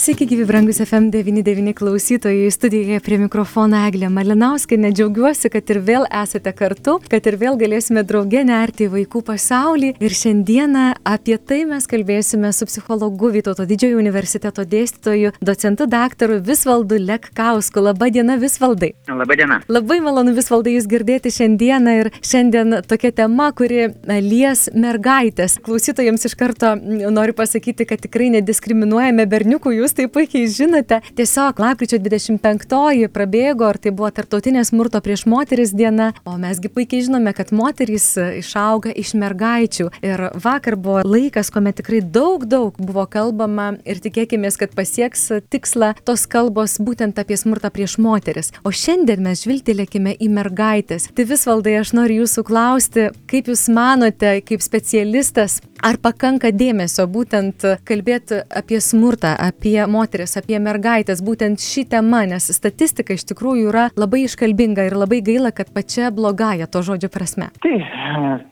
Sveiki, gyvi brangus FM99 klausytojai, studijoje prie mikrofono Eglė Malinauskinė. Džiaugiuosi, kad ir vėl esate kartu, kad ir vėl galėsime draugė nerti į vaikų pasaulį. Ir šiandieną apie tai mes kalbėsime su psichologu Vytauto didžiojo universiteto dėstytoju, docentu daktaru Visvaldu Lekkausku. Labadiena, Visvaldai. Labadiena. Labai malonu Visvaldai jūs girdėti šiandieną ir šiandien tokia tema, kuri lies mergaitės. Klausytojams iš karto noriu pasakyti, kad tikrai nediskriminuojame berniukų, jūs tai puikiai žinote. Tiesiog lapkričio 25-oji prabėgo, ar tai buvo tarptautinė smurto prieš moteris diena, o mesgi puikiai žinome, kad moterys išauga iš mergaičių. Ir vakar buvo laikas, kuomet tikrai daug, daug buvo kalbama ir tikėkime, kad pasieks tikslą tos kalbos būtent apie smurtą prieš moteris. O šiandien mes žvilgtelėkime į mergaitės. Tai vis valdai aš noriu jūsų klausti, kaip jūs manote, kaip specialistas, ar pakanka dėmesio būtent kalbėti apie smurtą, apie moteris, apie mergaitės, būtent ši tema, nes statistika iš tikrųjų yra labai iškalbinga ir labai gaila, kad pačia blogąją to žodžio prasme. Tai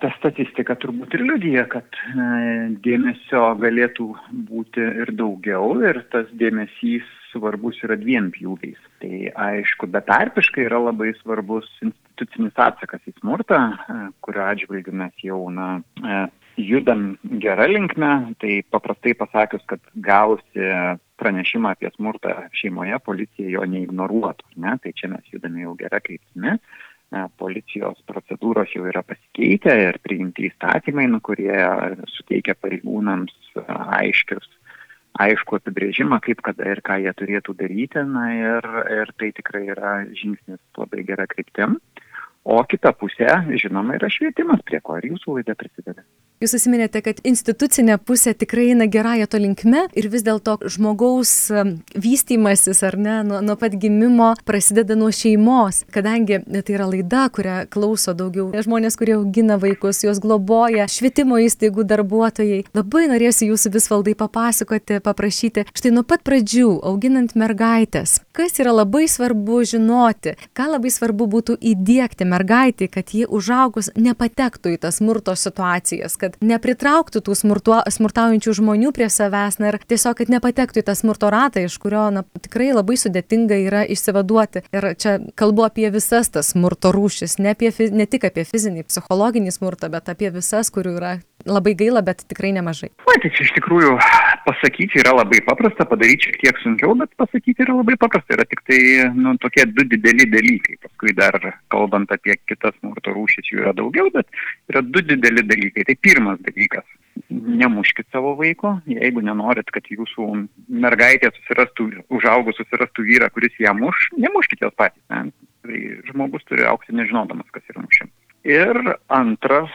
ta statistika turbūt ir liudyja, kad dėmesio galėtų būti ir daugiau ir tas dėmesys svarbus yra dviem pjūviais. Tai aišku, betarpiškai yra labai svarbus institucinis atsakas į smurtą, kurio atžvilgiu mes jau na, judam gera linkme, tai paprastai pasakius, kad gausi pranešimą apie smurtą šeimoje, policija jo neignoruotų. Ne? Tai čia mes judame jau gerą kryptimį. Policijos procedūros jau yra pasikeitę ir priimti įstatymai, nu, kurie suteikia pareigūnams aiškius, aišku apibrėžimą, kaip kada ir ką jie turėtų daryti. Na ir, ir tai tikrai yra žingsnis labai gera kryptim. O kita pusė, žinoma, yra švietimas, prie ko ir jūsų laida prisideda. Jūs įsiminėte, kad institucinė pusė tikrai eina gerąją to linkme ir vis dėlto žmogaus vystimasis ar ne, nuo, nuo pat gimimo prasideda nuo šeimos, kadangi tai yra laida, kurią klauso daugiau žmonės, kurie augina vaikus, juos globoja, švietimo įstaigų darbuotojai. Labai norėsiu jūsų visvaldai papasakoti, paprašyti, štai nuo pat pradžių, auginant mergaitės, kas yra labai svarbu žinoti, ką labai svarbu būtų įdėkti mergaitį, kad ji užaugus nepatektų į tas smurto situacijas, kad nepritrauktų tų smurtuo, smurtaujančių žmonių prie savęs na, ir tiesiog, kad nepatektų į tą smurto ratą, iš kurio na, tikrai labai sudėtinga yra išsivaduoti. Ir čia kalbu apie visas tas smurto rūšis, ne, apie, ne tik apie fizinį, psichologinį smurtą, bet apie visas, kurių yra labai gaila, bet tikrai nemažai. Na, tai čia iš tikrųjų pasakyti yra labai paprasta, padaryti šiek tiek sunkiau, bet pasakyti yra labai paprasta. Yra tik tai nu, tokie du dideli dalykai. Paskui dar kalbant apie kitas smurto rūšis jų yra daugiau, bet yra du dideli dalykai. Tai pirmas dalykas nemuškit savo vaiko, jeigu nenorit, kad jūsų mergaitė susirastų, užaugus susirastų vyrą, kuris ją muš, nemuškit jos patys. Ne? Tai žmogus turi aukti nežinodamas, kas yra mušimas. Ir antras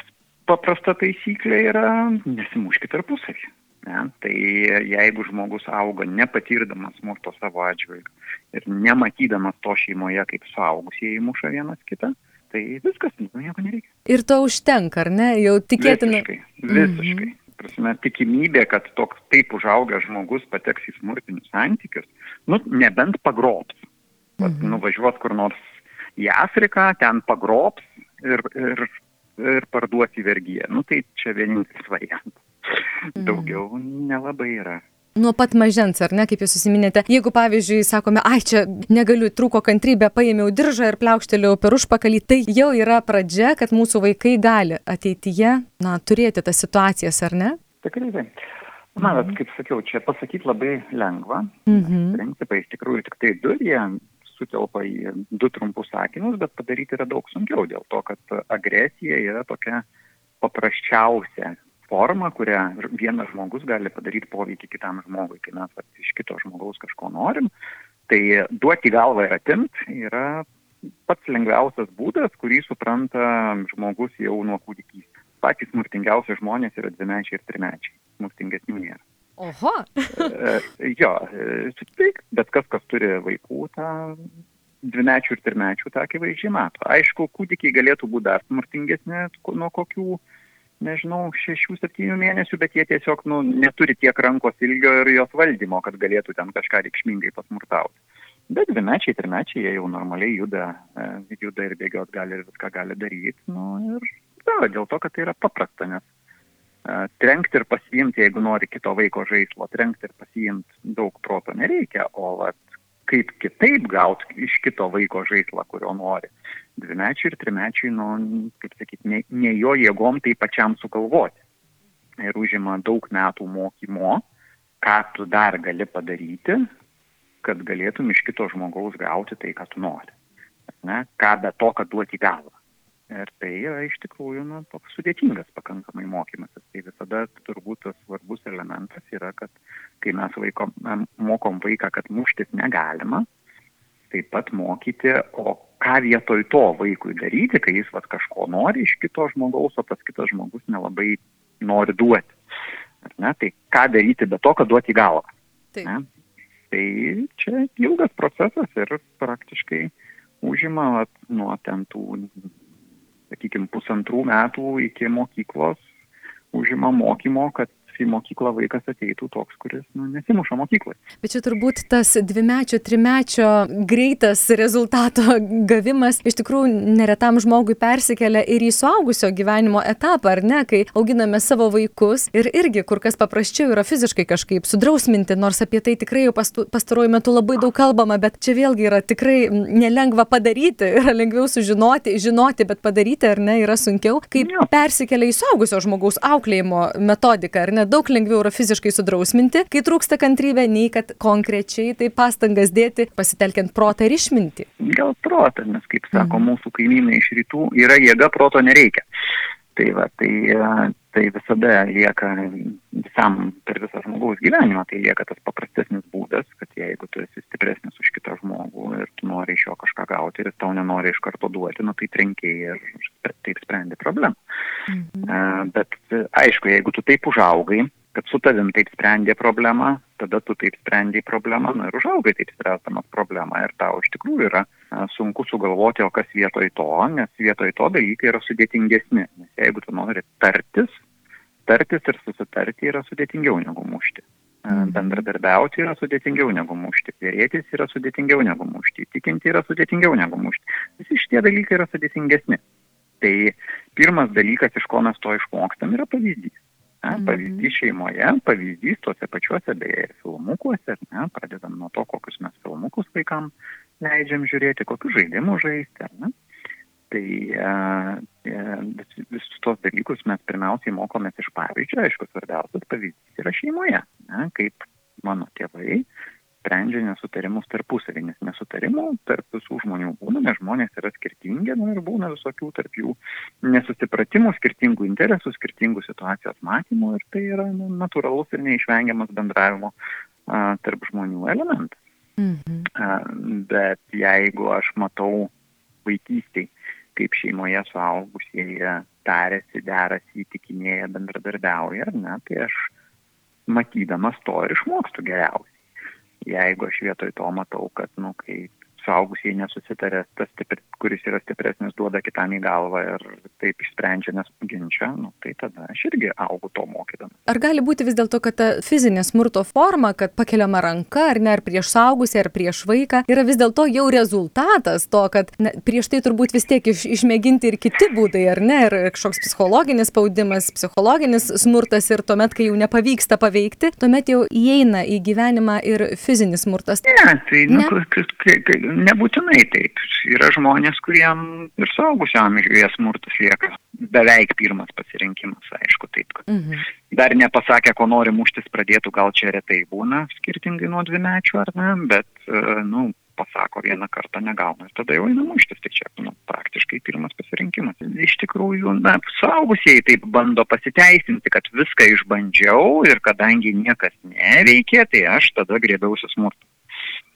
paprasta taisyklė yra nesimuškit tarpusavį. Ne? Tai jeigu žmogus auga nepatyrdamas smurto savo atžvilgiu ir nematydamas to šeimoje, kaip suaugusieji muša vienas kitą, tai viskas, nieko nereikia. Ir to užtenka, ar ne? Jau tikėtina. Visiškai. visiškai. Mhm. Prasme, tikimybė, kad toks taip užaugęs žmogus pateks į smurtinius santykius, nu, nebent pagrobs. Mhm. Nuvažiuos kur nors į Afriką, ten pagrobs ir, ir ir parduoti vergyje. Nu tai čia vienintelis variantas. Mm. Daugiau nelabai yra. Nuo pat mažens, ar ne, kaip jūs susiminėte, jeigu pavyzdžiui sakome, ai čia negaliu, trūko kantrybė, paėmiau diržą ir pliaukštelėjau per užpakalį, tai jau yra pradžia, kad mūsų vaikai gali ateityje, na, turėti tas situacijas, ar ne? Tikrai taip. Na, bet kaip sakiau, čia pasakyti labai lengva. Mhm. Principai iš tikrųjų tik tai du, jie sutelpa į du trumpus sakinius, bet padaryti yra daug sunkiau dėl to, kad agresija yra tokia paprasčiausia forma, kurią vienas žmogus gali padaryti poveikį kitam žmogui, kai mes at, iš kito žmogaus kažko norim. Tai duoti galvą ir atimti yra pats lengviausias būdas, kurį supranta žmogus jau nuo kūdikystės. Patys smurtingiausi žmonės yra dvimečiai ir trimečiai. Smurtingesnių nėra. Oho. jo, sutik, bet kas, kas turi vaikų, tą dvimečių ir trimečių tą akivaizdžiai mato. Aišku, kūdikiai galėtų būti dar smurtingesni nuo kokių, nežinau, šešių, septynių mėnesių, bet jie tiesiog nu, neturi tiek rankos ilgio ir jos valdymo, kad galėtų ten kažką reikšmingai pasmurtauti. Bet dvimečiai, trimečiai, jie jau normaliai juda, e, juda ir bėgiot gali ir viską gali daryti. Nu, ir da, dėl to, kad tai yra paprasta, nes uh, trenkti ir pasiimti, jeigu nori kito vaiko žaislo, trenkti ir pasiimti daug proto nereikia, o vat, kaip kitaip gauti iš kito vaiko žaislą, kurio nori. Dvimečiai ir trimečiai, nu, kaip sakyti, ne, ne jo jėgom tai pačiam sugalvoti. Ir užima daug metų mokymo, ką tu dar gali padaryti, kad galėtum iš kito žmogaus gauti tai, ką tu nori. Ne? Ką be to, kad duoti galvą. Ir tai yra iš tikrųjų nu, toks sudėtingas pakankamai mokymasis. Tai visada turbūt tas svarbus elementas yra, kad kai mes vaikom, mokom vaiką, kad muštis negalima, taip pat mokyti, o ką vietoj to vaikui daryti, kai jis vat, kažko nori iš kito žmogaus, o tas kitas žmogus nelabai nori duoti. Ne? Tai ką daryti be to, kad duoti galvą. Taip. Ne? Tai čia ilgas procesas ir praktiškai užima vat, nuo ten tų sakykime, pusantrų metų iki mokyklos užima mokymo, kad į mokyklą vaikas ateitų toks, kuris nu, nesimuša mokykloje. Bet čia turbūt tas dvimečio, trimečio greitas rezultato gavimas iš tikrųjų neretam žmogui persikelia ir į suaugusio gyvenimo etapą, ar ne, kai auginame savo vaikus ir irgi kur kas paprasčiau yra fiziškai kažkaip sudrausminti, nors apie tai tikrai jau pastaruoju metu labai daug kalbama, bet čia vėlgi yra tikrai nelengva padaryti, yra lengviau sužinoti, žinoti, bet padaryti ar ne yra sunkiau, kaip persikelia į suaugusio žmogaus auklėjimo metodiką, ar ne, daug lengviau yra fiziškai sudrausminti, kai trūksta kantrybė, nei kad konkrečiai tai pastangas dėti, pasitelkiant protą ir išminti. Gal protą, nes kaip sako mhm. mūsų kaimynai iš rytų, yra jėga, proto nereikia. Tai, va, tai, tai visada lieka visam per visą žmogaus gyvenimą, tai lieka tas paprastesnis būdas, kad jeigu tu esi stipresnis už kitą žmogų ir tu nori iš jo kažką gauti ir tau nenori iš karto duoti, nu tai trenkiai ir taip sprendi problemą. Mhm. Bet aišku, jeigu tu taip užaugai, kad su tavim taip sprendė problemą, tada tu taip sprendė problemą, nu ir užaugai taip spręstamas problemą ir tau iš tikrųjų yra sunku sugalvoti, o kas vietoj to, nes vietoj to dalykai yra sudėtingesni. Nes jeigu tu nori tartis, tartis ir susitarti yra sudėtingiau negu mušti. Mhm. Bendradarbiauti yra sudėtingiau negu mušti, dėrėtis yra sudėtingiau negu mušti, tikinti yra sudėtingiau negu mušti. Visi šitie dalykai yra sudėtingesni. Tai pirmas dalykas, iš ko mes to išmokstam, yra pavyzdys. Ne, mhm. pavyzdys šeimoje, pavyzdys tuose pačiuose beje filmukuose, ne, pradedam nuo to, kokius mes filmukus vaikams leidžiam žiūrėti, kokius žaidimus žaisti. Ne. Tai e, e visus tos dalykus mes pirmiausiai mokomės iš pavyzdžio, aišku, svarbiausias pavyzdys yra šeimoje, ne, kaip mano tėvai sprendžia nesutarimus tarpusavį, nes nesutarimų tarp visų žmonių būna, nes žmonės yra skirtingi nu, ir būna visokių tarp jų nesusipratimų, skirtingų interesų, skirtingų situacijos matymų ir tai yra nu, natūralus ir neišvengiamas bendravimo a, tarp žmonių elementas. Mhm. A, bet jeigu aš matau vaikystėje, kaip šeimoje suaugusieji tarėsi, derasi, įtikinėja, bendradarbiauja, ne, tai aš matydamas to ir išmokstu geriausiai jeigu aš vietoj to matau, kad, nu, kai suaugusieji nesusitarė, tas, stipri, kuris yra stipresnis, duoda kitam į galvą ir taip išsprendžia nesuginčia, nu, tai tada aš irgi augu to mokydama. Ar gali būti vis dėlto, kad ta fizinė smurto forma, kad pakeliama ranka, ar ne, ar prieš saugusį, ar prieš vaiką, yra vis dėlto jau rezultatas to, kad na, prieš tai turbūt vis tiek iš, išmėginti ir kiti būdai, ar ne, ir kažkoks psichologinis spaudimas, psichologinis smurtas ir tuomet, kai jau nepavyksta paveikti, tuomet jau įeina į gyvenimą ir fizinis smurtas. Ne, tai nu, ne? Nebūtinai taip. Yra žmonės, kuriem ir saugusio amžiuje smurtas lieka beveik pirmas pasirinkimas, aišku, taip. Mhm. Dar nepasakė, ko nori muštis pradėtų, gal čia retai būna, skirtingai nuo dvimečių ar ne, bet, e, nu, pasako vieną kartą negauna ir tada jau eina muštis, tai čia nu, praktiškai pirmas pasirinkimas. Iš tikrųjų, na, suaugusieji taip bando pasiteisinti, kad viską išbandžiau ir kadangi niekas neveikia, tai aš tada grėbiausi smurtą.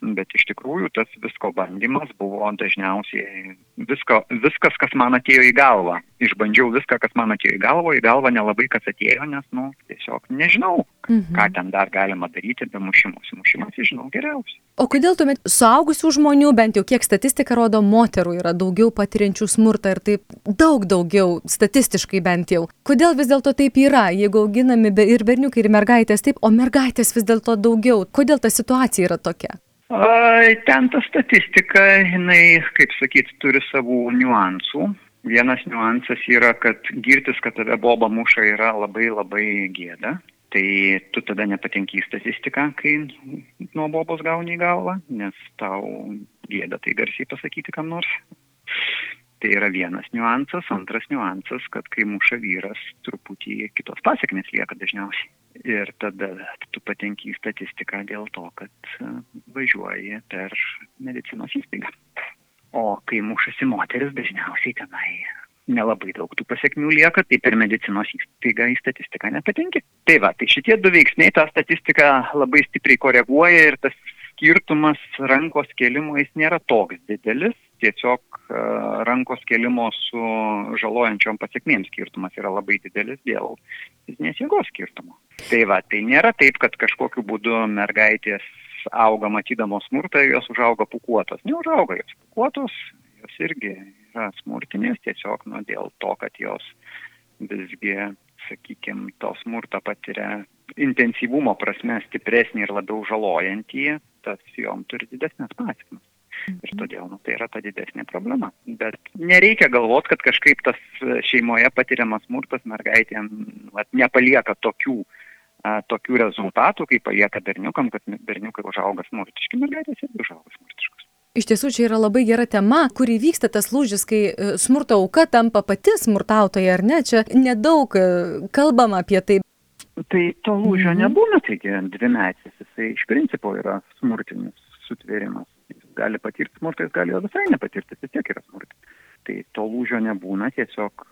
Bet iš tikrųjų tas visko bandymas buvo dažniausiai visko, viskas, kas man atėjo į galvą. Išbandžiau viską, kas man atėjo į galvą, į galvą nelabai kas atėjo, nes, nu, tiesiog nežinau, mhm. ką ten dar galima daryti be mušimus. Mušimas, žinau, geriausiai. O kodėl tuomet suaugusių žmonių, bent jau kiek statistika rodo, moterų yra daugiau patiriančių smurtą ir taip daug daugiau, statistiškai bent jau. Kodėl vis dėlto taip yra, jeigu auginami ir berniukai, ir mergaitės taip, o mergaitės vis dėlto daugiau? Kodėl ta situacija yra tokia? Ten ta statistika, jinai, kaip sakyt, turi savų niuansų. Vienas niuansas yra, kad girtis, kad tave boba muša, yra labai labai gėda. Tai tu tada nepatenki į statistiką, kai nuo bobos gauni į galvą, nes tau gėda tai garsiai pasakyti kam nors. Tai yra vienas niuansas. Antras niuansas, kad kai muša vyras, truputį kitos pasiekmes lieka dažniausiai. Ir tada tu patenki į statistiką dėl to, kad e, važiuoji per medicinos įstaigą. O kai mušasi moteris, dažniausiai tenai nelabai daug tų pasiekmių lieka, tai per medicinos įstaigą į statistiką nepatenki. Tai va, tai šitie du veiksniai tą statistiką labai stipriai koreguoja ir tas skirtumas rankos kelimo jis nėra toks didelis, tiesiog e, rankos kelimo su žalojančiom pasiekmėm skirtumas yra labai didelis dėl fizinės jėgos skirtumo. Tai va, tai nėra taip, kad kažkokiu būdu mergaitės auga matydamos smurtą jos užauga pukuotos. Neužauga jos pukuotos, jos irgi yra smurtinės, tiesiog nu, dėl to, kad jos visgi, sakykime, to smurtą patiria intensyvumo prasme stipresnį ir labiau žalojantį, tas jom turi didesnės pasiekmes. Ir todėl nu, tai yra ta didesnė problema. Bet nereikia galvoti, kad kažkaip tas šeimoje patiriamas smurtas mergaitėm vat, nepalieka tokių, tokių rezultatų, kaip palieka berniukam, kad berniukai užauga smurtiški, mergaitės irgi užauga smurtiškos. Iš tiesų, čia yra labai gera tema, kur įvyksta tas lūžis, kai e, smurto auka tampa pati smurtautoja, ar ne? Čia nedaug e, kalbama apie tai. Tai to lūžio mhm. nebūna, taigi dvimetis, jisai iš principo yra smurtinis sutvėrimas. Gali patirti smurtą, jis gali jo visai nepatirti, vis tiek yra smurtas. Tai to lūžio nebūna, tiesiog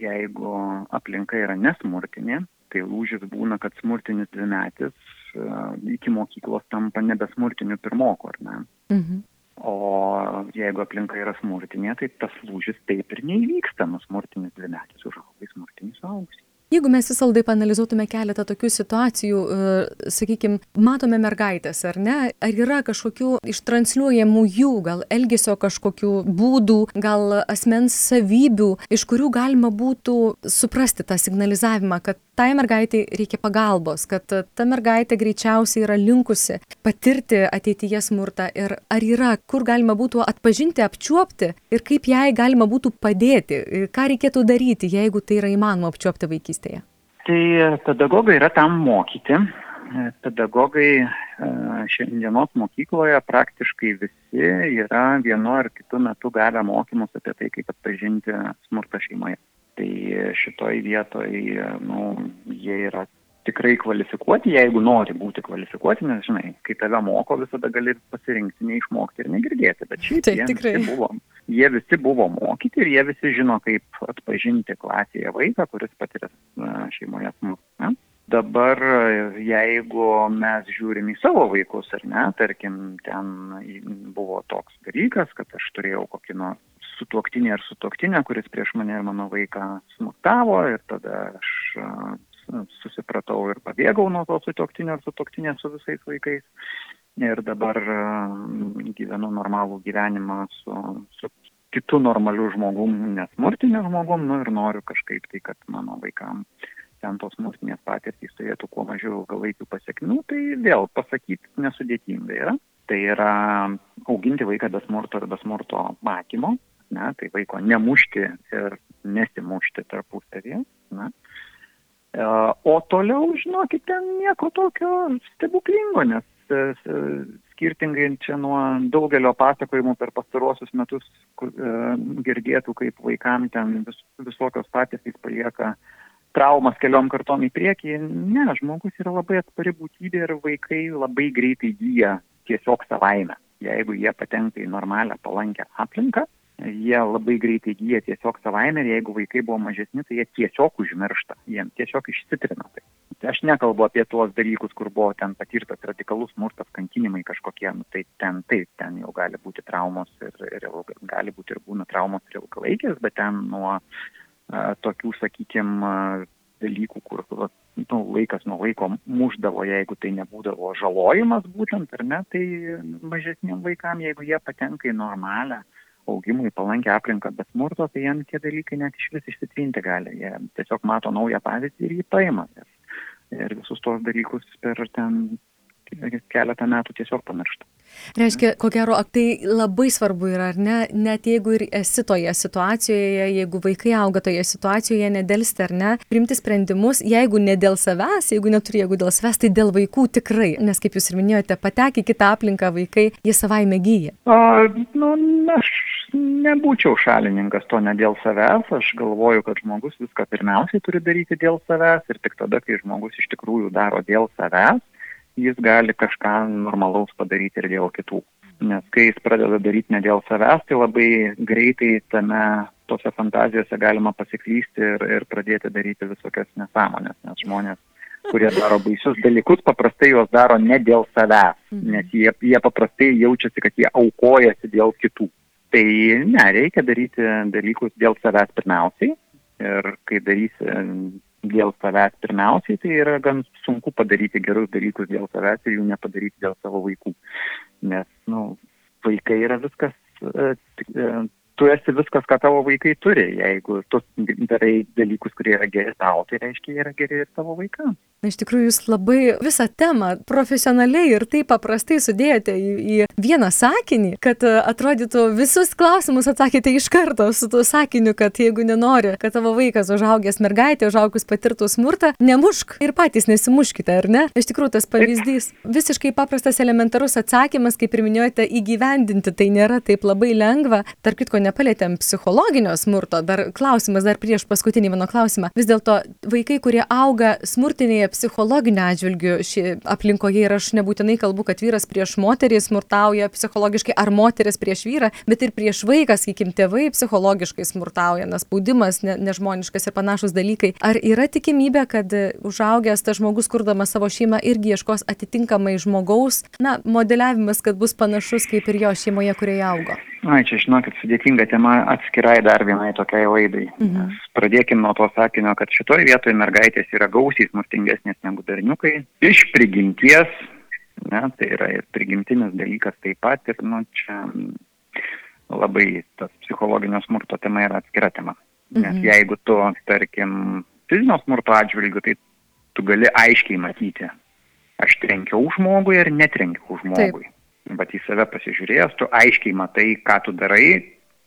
jeigu aplinka yra nesmurtinė, tai lūžis būna, kad smurtinis dvimetis iki mokyklos tampa nebesmurtiniu pirmoku, ar ne? Mhm. O jeigu aplinka yra smurtinė, tai tas lūžis taip ir neįvyksta, nusmurtinis dvimetis užauga į smurtinį suaugusį. Jeigu mes visaldai panalizuotume keletą tokių situacijų, e, sakykime, matome mergaitės, ar ne, ar yra kažkokių ištransliuojamų jų, gal elgesio kažkokių būdų, gal asmens savybių, iš kurių galima būtų suprasti tą signalizavimą, kad tai mergaitai reikia pagalbos, kad ta mergaitė greičiausiai yra linkusi patirti ateityje smurtą ir ar yra, kur galima būtų atpažinti, apčiuopti ir kaip jai galima būtų padėti, ką reikėtų daryti, jeigu tai yra įmanoma apčiuopti vaikystėje vaikystėje? Tai pedagogai yra tam mokyti. Pedagogai e, šiandienos mokykloje praktiškai visi yra vienu ar kitu metu gavę mokymus apie tai, kaip atpažinti smurtą šeimoje. Tai šitoj vietoj, nu, jie yra tikrai kvalifikuoti, jeigu nori būti kvalifikuoti, nes, žinai, kai tave moko, visada gali pasirinkti neišmokti ir negirdėti, bet šiaip jie, visi buvo, jie visi buvo mokyti ir jie visi žino, kaip atpažinti klasėje vaiką, kuris patiria šeimoje smurtą. Dabar, jeigu mes žiūrim į savo vaikus, ar ne, tarkim, ten buvo toks dalykas, kad aš turėjau kokį nors sutuoktinį ar sutuoktinę, kuris prieš mane ir mano vaiką smurtavo ir tada aš susipratau ir pabėgau nuo to sutoktinio ar sutoktinės su visais vaikais. Ir dabar mm, gyvenu normalų gyvenimą su, su kitu normaliu žmogum, nesmurtiniu žmogum, nu ir noriu kažkaip tai, kad mano vaikam ten tos smurtinės patirtys turėtų kuo mažiau ilgalaikių pasiekmių, tai vėl pasakyti nesudėtinga yra. Tai yra auginti vaiką be smurto ir be smurto matymo, ne, tai vaiko nemušti ir nesimušti tarpusavėje. E, o toliau, žinokit, ten nieko tokio stebuklingo, nes e, skirtingai čia nuo daugelio pasakojimų per pastaruosius metus e, girdėtų, kaip vaikam ten vis, visokios patirtys palieka traumas keliom kartom į priekį. Ne, žmogus yra labai atspari būtybė ir vaikai labai greitai gyja tiesiog savaime. Jeigu jie patenka į normalią palankę aplinką, jie labai greitai gyja tiesiog savaime ir jeigu vaikai buvo mažesni, tai jie tiesiog užmiršta, jiem tiesiog išsitrina tai. aš nekalbu apie tuos dalykus, kur buvo ten patirtas radikalus smurtas, kankinimai kažkokie, nu, tai ten taip, ten jau gali būti traumos ir, ir gali būti ir būna traumos ir ilgalaikės, bet ten nuo a, tokių, sakykime, dalykų, kur nu, laikas nuo laiko muždavo, jeigu tai nebūdavo žalojimas būtent, ar ne, tai mažesniem vaikam, jeigu jie patenka į normalią augimui palankę aplinką be smurto, tai jiems tie dalykai net iš vis išsitrinti gali. Jie tiesiog mato naują pavyzdį ir jį paima. Ir visus tos dalykus per ten keletą metų tiesiog pamiršta. Reiškia, ko gero, tai labai svarbu yra, ar ne, net jeigu ir esi toje situacijoje, jeigu vaikai auga toje situacijoje, nedelsti ar ne, priimti sprendimus, jeigu ne dėl savęs, jeigu neturi jėgų dėl savęs, tai dėl vaikų tikrai, nes kaip jūs ir minėjote, patekė kitą aplinką vaikai, jie savaime gyja. O, nu, aš nebūčiau šalininkas to ne dėl savęs, aš galvoju, kad žmogus viską pirmiausiai turi daryti dėl savęs ir tik tada, kai žmogus iš tikrųjų daro dėl savęs, jis gali kažką normalaus padaryti ir dėl kitų. Nes kai jis pradeda daryti ne dėl savęs, tai labai greitai tame tose fantazijose galima pasiklysti ir, ir pradėti daryti visokias nesąmonės, nes žmonės, kurie daro baisius dalykus, paprastai juos daro ne dėl savęs, mhm. nes jie, jie paprastai jaučiasi, kad jie aukojasi dėl kitų. Tai ne, reikia daryti dalykus dėl savęs pirmiausiai ir kai darysi dėl savęs pirmiausiai, tai yra gan sunku padaryti gerus dalykus dėl savęs ir jų nepadaryti dėl savo vaikų. Nes, na, nu, vaikai yra viskas, e, e, tu esi viskas, ką tavo vaikai turi. Jeigu tu darai dalykus, kurie yra geri tau, tai reiškia, jie yra geri ir tavo vaikams. Na, iš tikrųjų, jūs labai visą temą profesionaliai ir taip paprastai sudėjote į, į vieną sakinį, kad e, atrodytų visus klausimus atsakėte iš karto su tuo sakiniu, kad jeigu nenori, kad tavo vaikas užaugęs mergaitė, užaugus patirtų smurtą, nemušk ir patys nesimuškite, ar ne? Iš tikrųjų, tas pavyzdys visiškai paprastas elementarus atsakymas, kaip ir minėjote, įgyvendinti tai nėra taip labai lengva. Tark kitko, nepalėtėm psichologinio smurto, dar klausimas, dar prieš paskutinį mano klausimą. Vis dėlto vaikai, kurie auga smurtinėje psichologiniu atžvilgiu ši aplinkoje ir aš nebūtinai kalbu, kad vyras prieš moterį smurtauja psichologiškai ar moteris prieš vyrą, bet ir prieš vaiką, sakykim, tėvai psichologiškai smurtauja, nes spaudimas ne, nežmoniškas ir panašus dalykai. Ar yra tikimybė, kad užaugęs tas žmogus, kurdamas savo šeimą, irgi ieškos atitinkamai žmogaus, na, modeliavimas, kad bus panašus kaip ir jo šeimoje, kurioje augo? Na, čia žinokit, sudėtinga tema atskirai dar vienai tokiai laidai. Mhm. Pradėkime nuo to sakinio, kad šitoje vietoje mergaitės yra gausiai smurtingesnės negu berniukai. Iš prigimties, ne, tai yra ir prigimtinis dalykas taip pat, ir nu, čia labai tas psichologinio smurto tema yra atskira tema. Nes mhm. jeigu tu, tarkim, fizinio smurto atžvilgiu, tai tu gali aiškiai matyti, aš trenkiau žmogui ar netrenkiau žmogui. Taip bet į save pasižiūrėjęs, tu aiškiai matai, ką tu darai,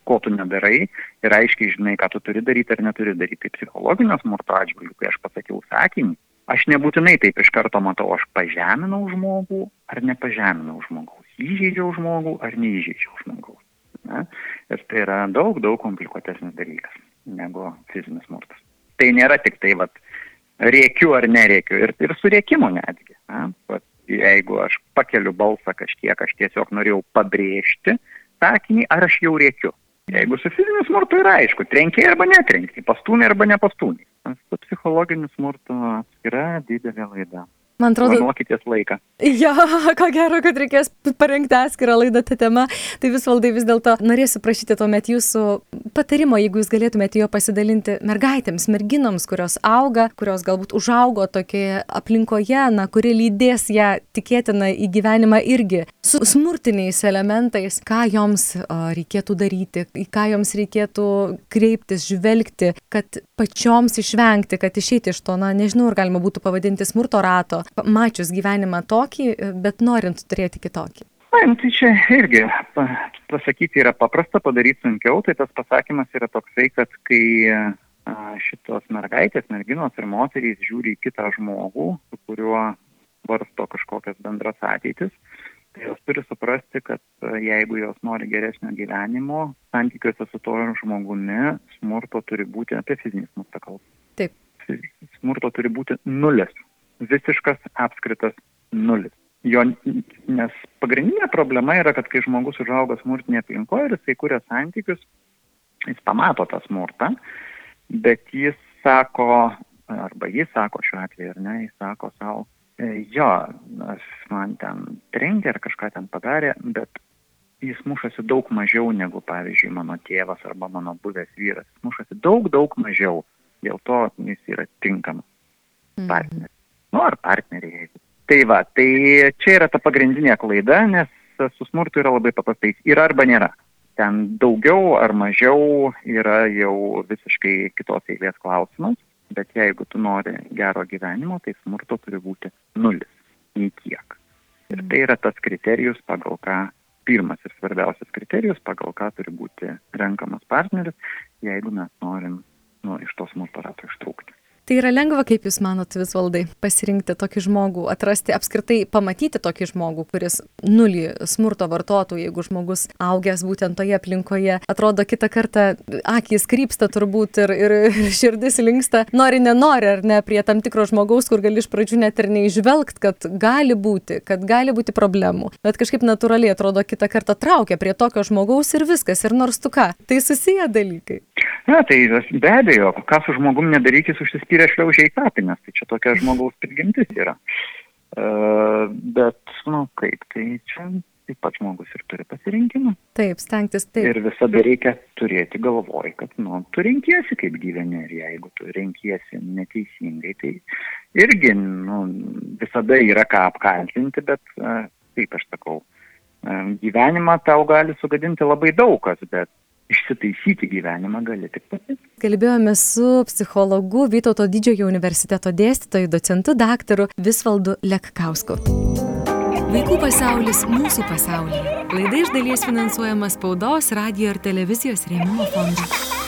ko tu nedarai ir aiškiai žinai, ką tu turi daryti ar neturi daryti. Tai psichologinio smurto atžvilgiu, kai aš pasakiau sakinį, aš nebūtinai taip iš karto matau, aš pažeminau žmogų ar nepažeminau žmogaus, įžeidžiau žmogų ar neįžeidžiau žmogaus. Ne? Ir tai yra daug, daug komplikuotesnis dalykas negu fizinis smurtas. Tai nėra tik tai, vat, rėkiu ar nerėkiu, ir, ir su rėkimu netgi. Ne? Vat, jeigu aš pakeliu balsą kažkiek, aš tiesiog norėjau pabrėžti sakinį, ar aš jau rėkiu. Jeigu su fiziniu smurtu yra aišku, trenkiai arba netrenkiai, pastūmiai arba nepastūmiai. Su psichologiniu smurtu yra didelė laida. Man atrodo. Planuokitės laiką. Jo, ko gero, kad reikės parengti atskirą laidą tą temą. Tai vis valdai vis dėlto norėsiu prašyti tuomet jūsų patarimo, jeigu jūs galėtumėte jo pasidalinti mergaitėms, merginoms, kurios auga, kurios galbūt užaugo tokioje aplinkoje, na, kuri lydės ją tikėtina į gyvenimą irgi su smurtiniais elementais, ką joms reikėtų daryti, į ką joms reikėtų kreiptis, žvelgti, kad pačioms išvengti, kad išeiti iš to, na, nežinau, ar galima būtų pavadinti smurto rato, mačius gyvenimą tokį, bet norint turėti kitokį? Na, tai čia irgi pasakyti yra paprasta, padaryti sunkiau, tai tas pasakymas yra toksai, kad kai šitos mergaitės, merginos ir moterys žiūri į kitą žmogų, su kuriuo varsto kažkokias bendras ateitis, tai jos turi suprasti, kad jeigu jos nori geresnio gyvenimo, santykiuose su to žmogumi smurto turi būti, apie fizinį smurtą kalbą. Taip. Smurto turi būti nulis visiškas apskritas nulis. Jo, nes pagrindinė problema yra, kad kai žmogus užauga smurtinėje aplinkoje ir jisai kuria santykius, jis pamato tą smurtą, bet jis sako, arba jis sako šiuo atveju, ar ne, jis sako savo, e, jo, aš man ten trenkė ar kažką ten padarė, bet jis mušasi daug mažiau negu, pavyzdžiui, mano tėvas arba mano buvęs vyras. Jis mušasi daug, daug mažiau. Dėl to jis yra tinkamas partneris. Nu, ar partneriai, jeigu. Tai va, tai čia yra ta pagrindinė klaida, nes su smurtu yra labai paprastai. Yra arba nėra. Ten daugiau ar mažiau yra jau visiškai kitos eilės klausimas, bet jeigu tu nori gero gyvenimo, tai smurto turi būti nulis. Nei kiek. Ir tai yra tas kriterijus, pagal ką pirmas ir svarbiausias kriterijus, pagal ką turi būti renkamas partneris, jeigu mes norim nu, iš to smurto rato ištrūkti. Tai yra lengva, kaip Jūs manot, visvaldai, pasirinkti tokį žmogų, atrasti, apskritai pamatyti tokį žmogų, kuris nulį smurto vartotų, jeigu žmogus augęs būtent toje aplinkoje, atrodo kitą kartą akis krypsta turbūt ir, ir širdis linksta, nori, nenori, ar ne, prie tam tikro žmogaus, kur gali iš pradžių net ir neižvelgt, kad gali būti, kad gali būti problemų. Bet kažkaip natūraliai atrodo kitą kartą traukia prie tokio žmogaus ir viskas, ir nors tu ką, tai susiję dalykai. Na, tai be abejo, ką su žmogum nedaryti, užsispyrę šliaužiai kapinės, tai čia tokia žmogaus prigimtis yra. Uh, bet, nu, kaip, tai čia taip pat žmogus ir turi pasirinkimą. Taip, stengtis taip. Ir visada reikia turėti galvoj, kad, nu, tu renkiesi kaip gyveni ir jeigu tu renkiesi neteisingai, tai irgi, nu, visada yra ką apkaltinti, bet, uh, taip aš sakau, uh, gyvenimą tau gali sugadinti labai daug kas, bet išsitaisyti gyvenimą gali tik pati. Kalbėjome su psichologu Vytauto didžiojo universiteto dėstytoju, docentu daktaru Visvaldu Lekkausku. Vaikų pasaulis mūsų pasaulyje. Laida iš dalies finansuojama spaudos, radio ir televizijos rėmimo fondo.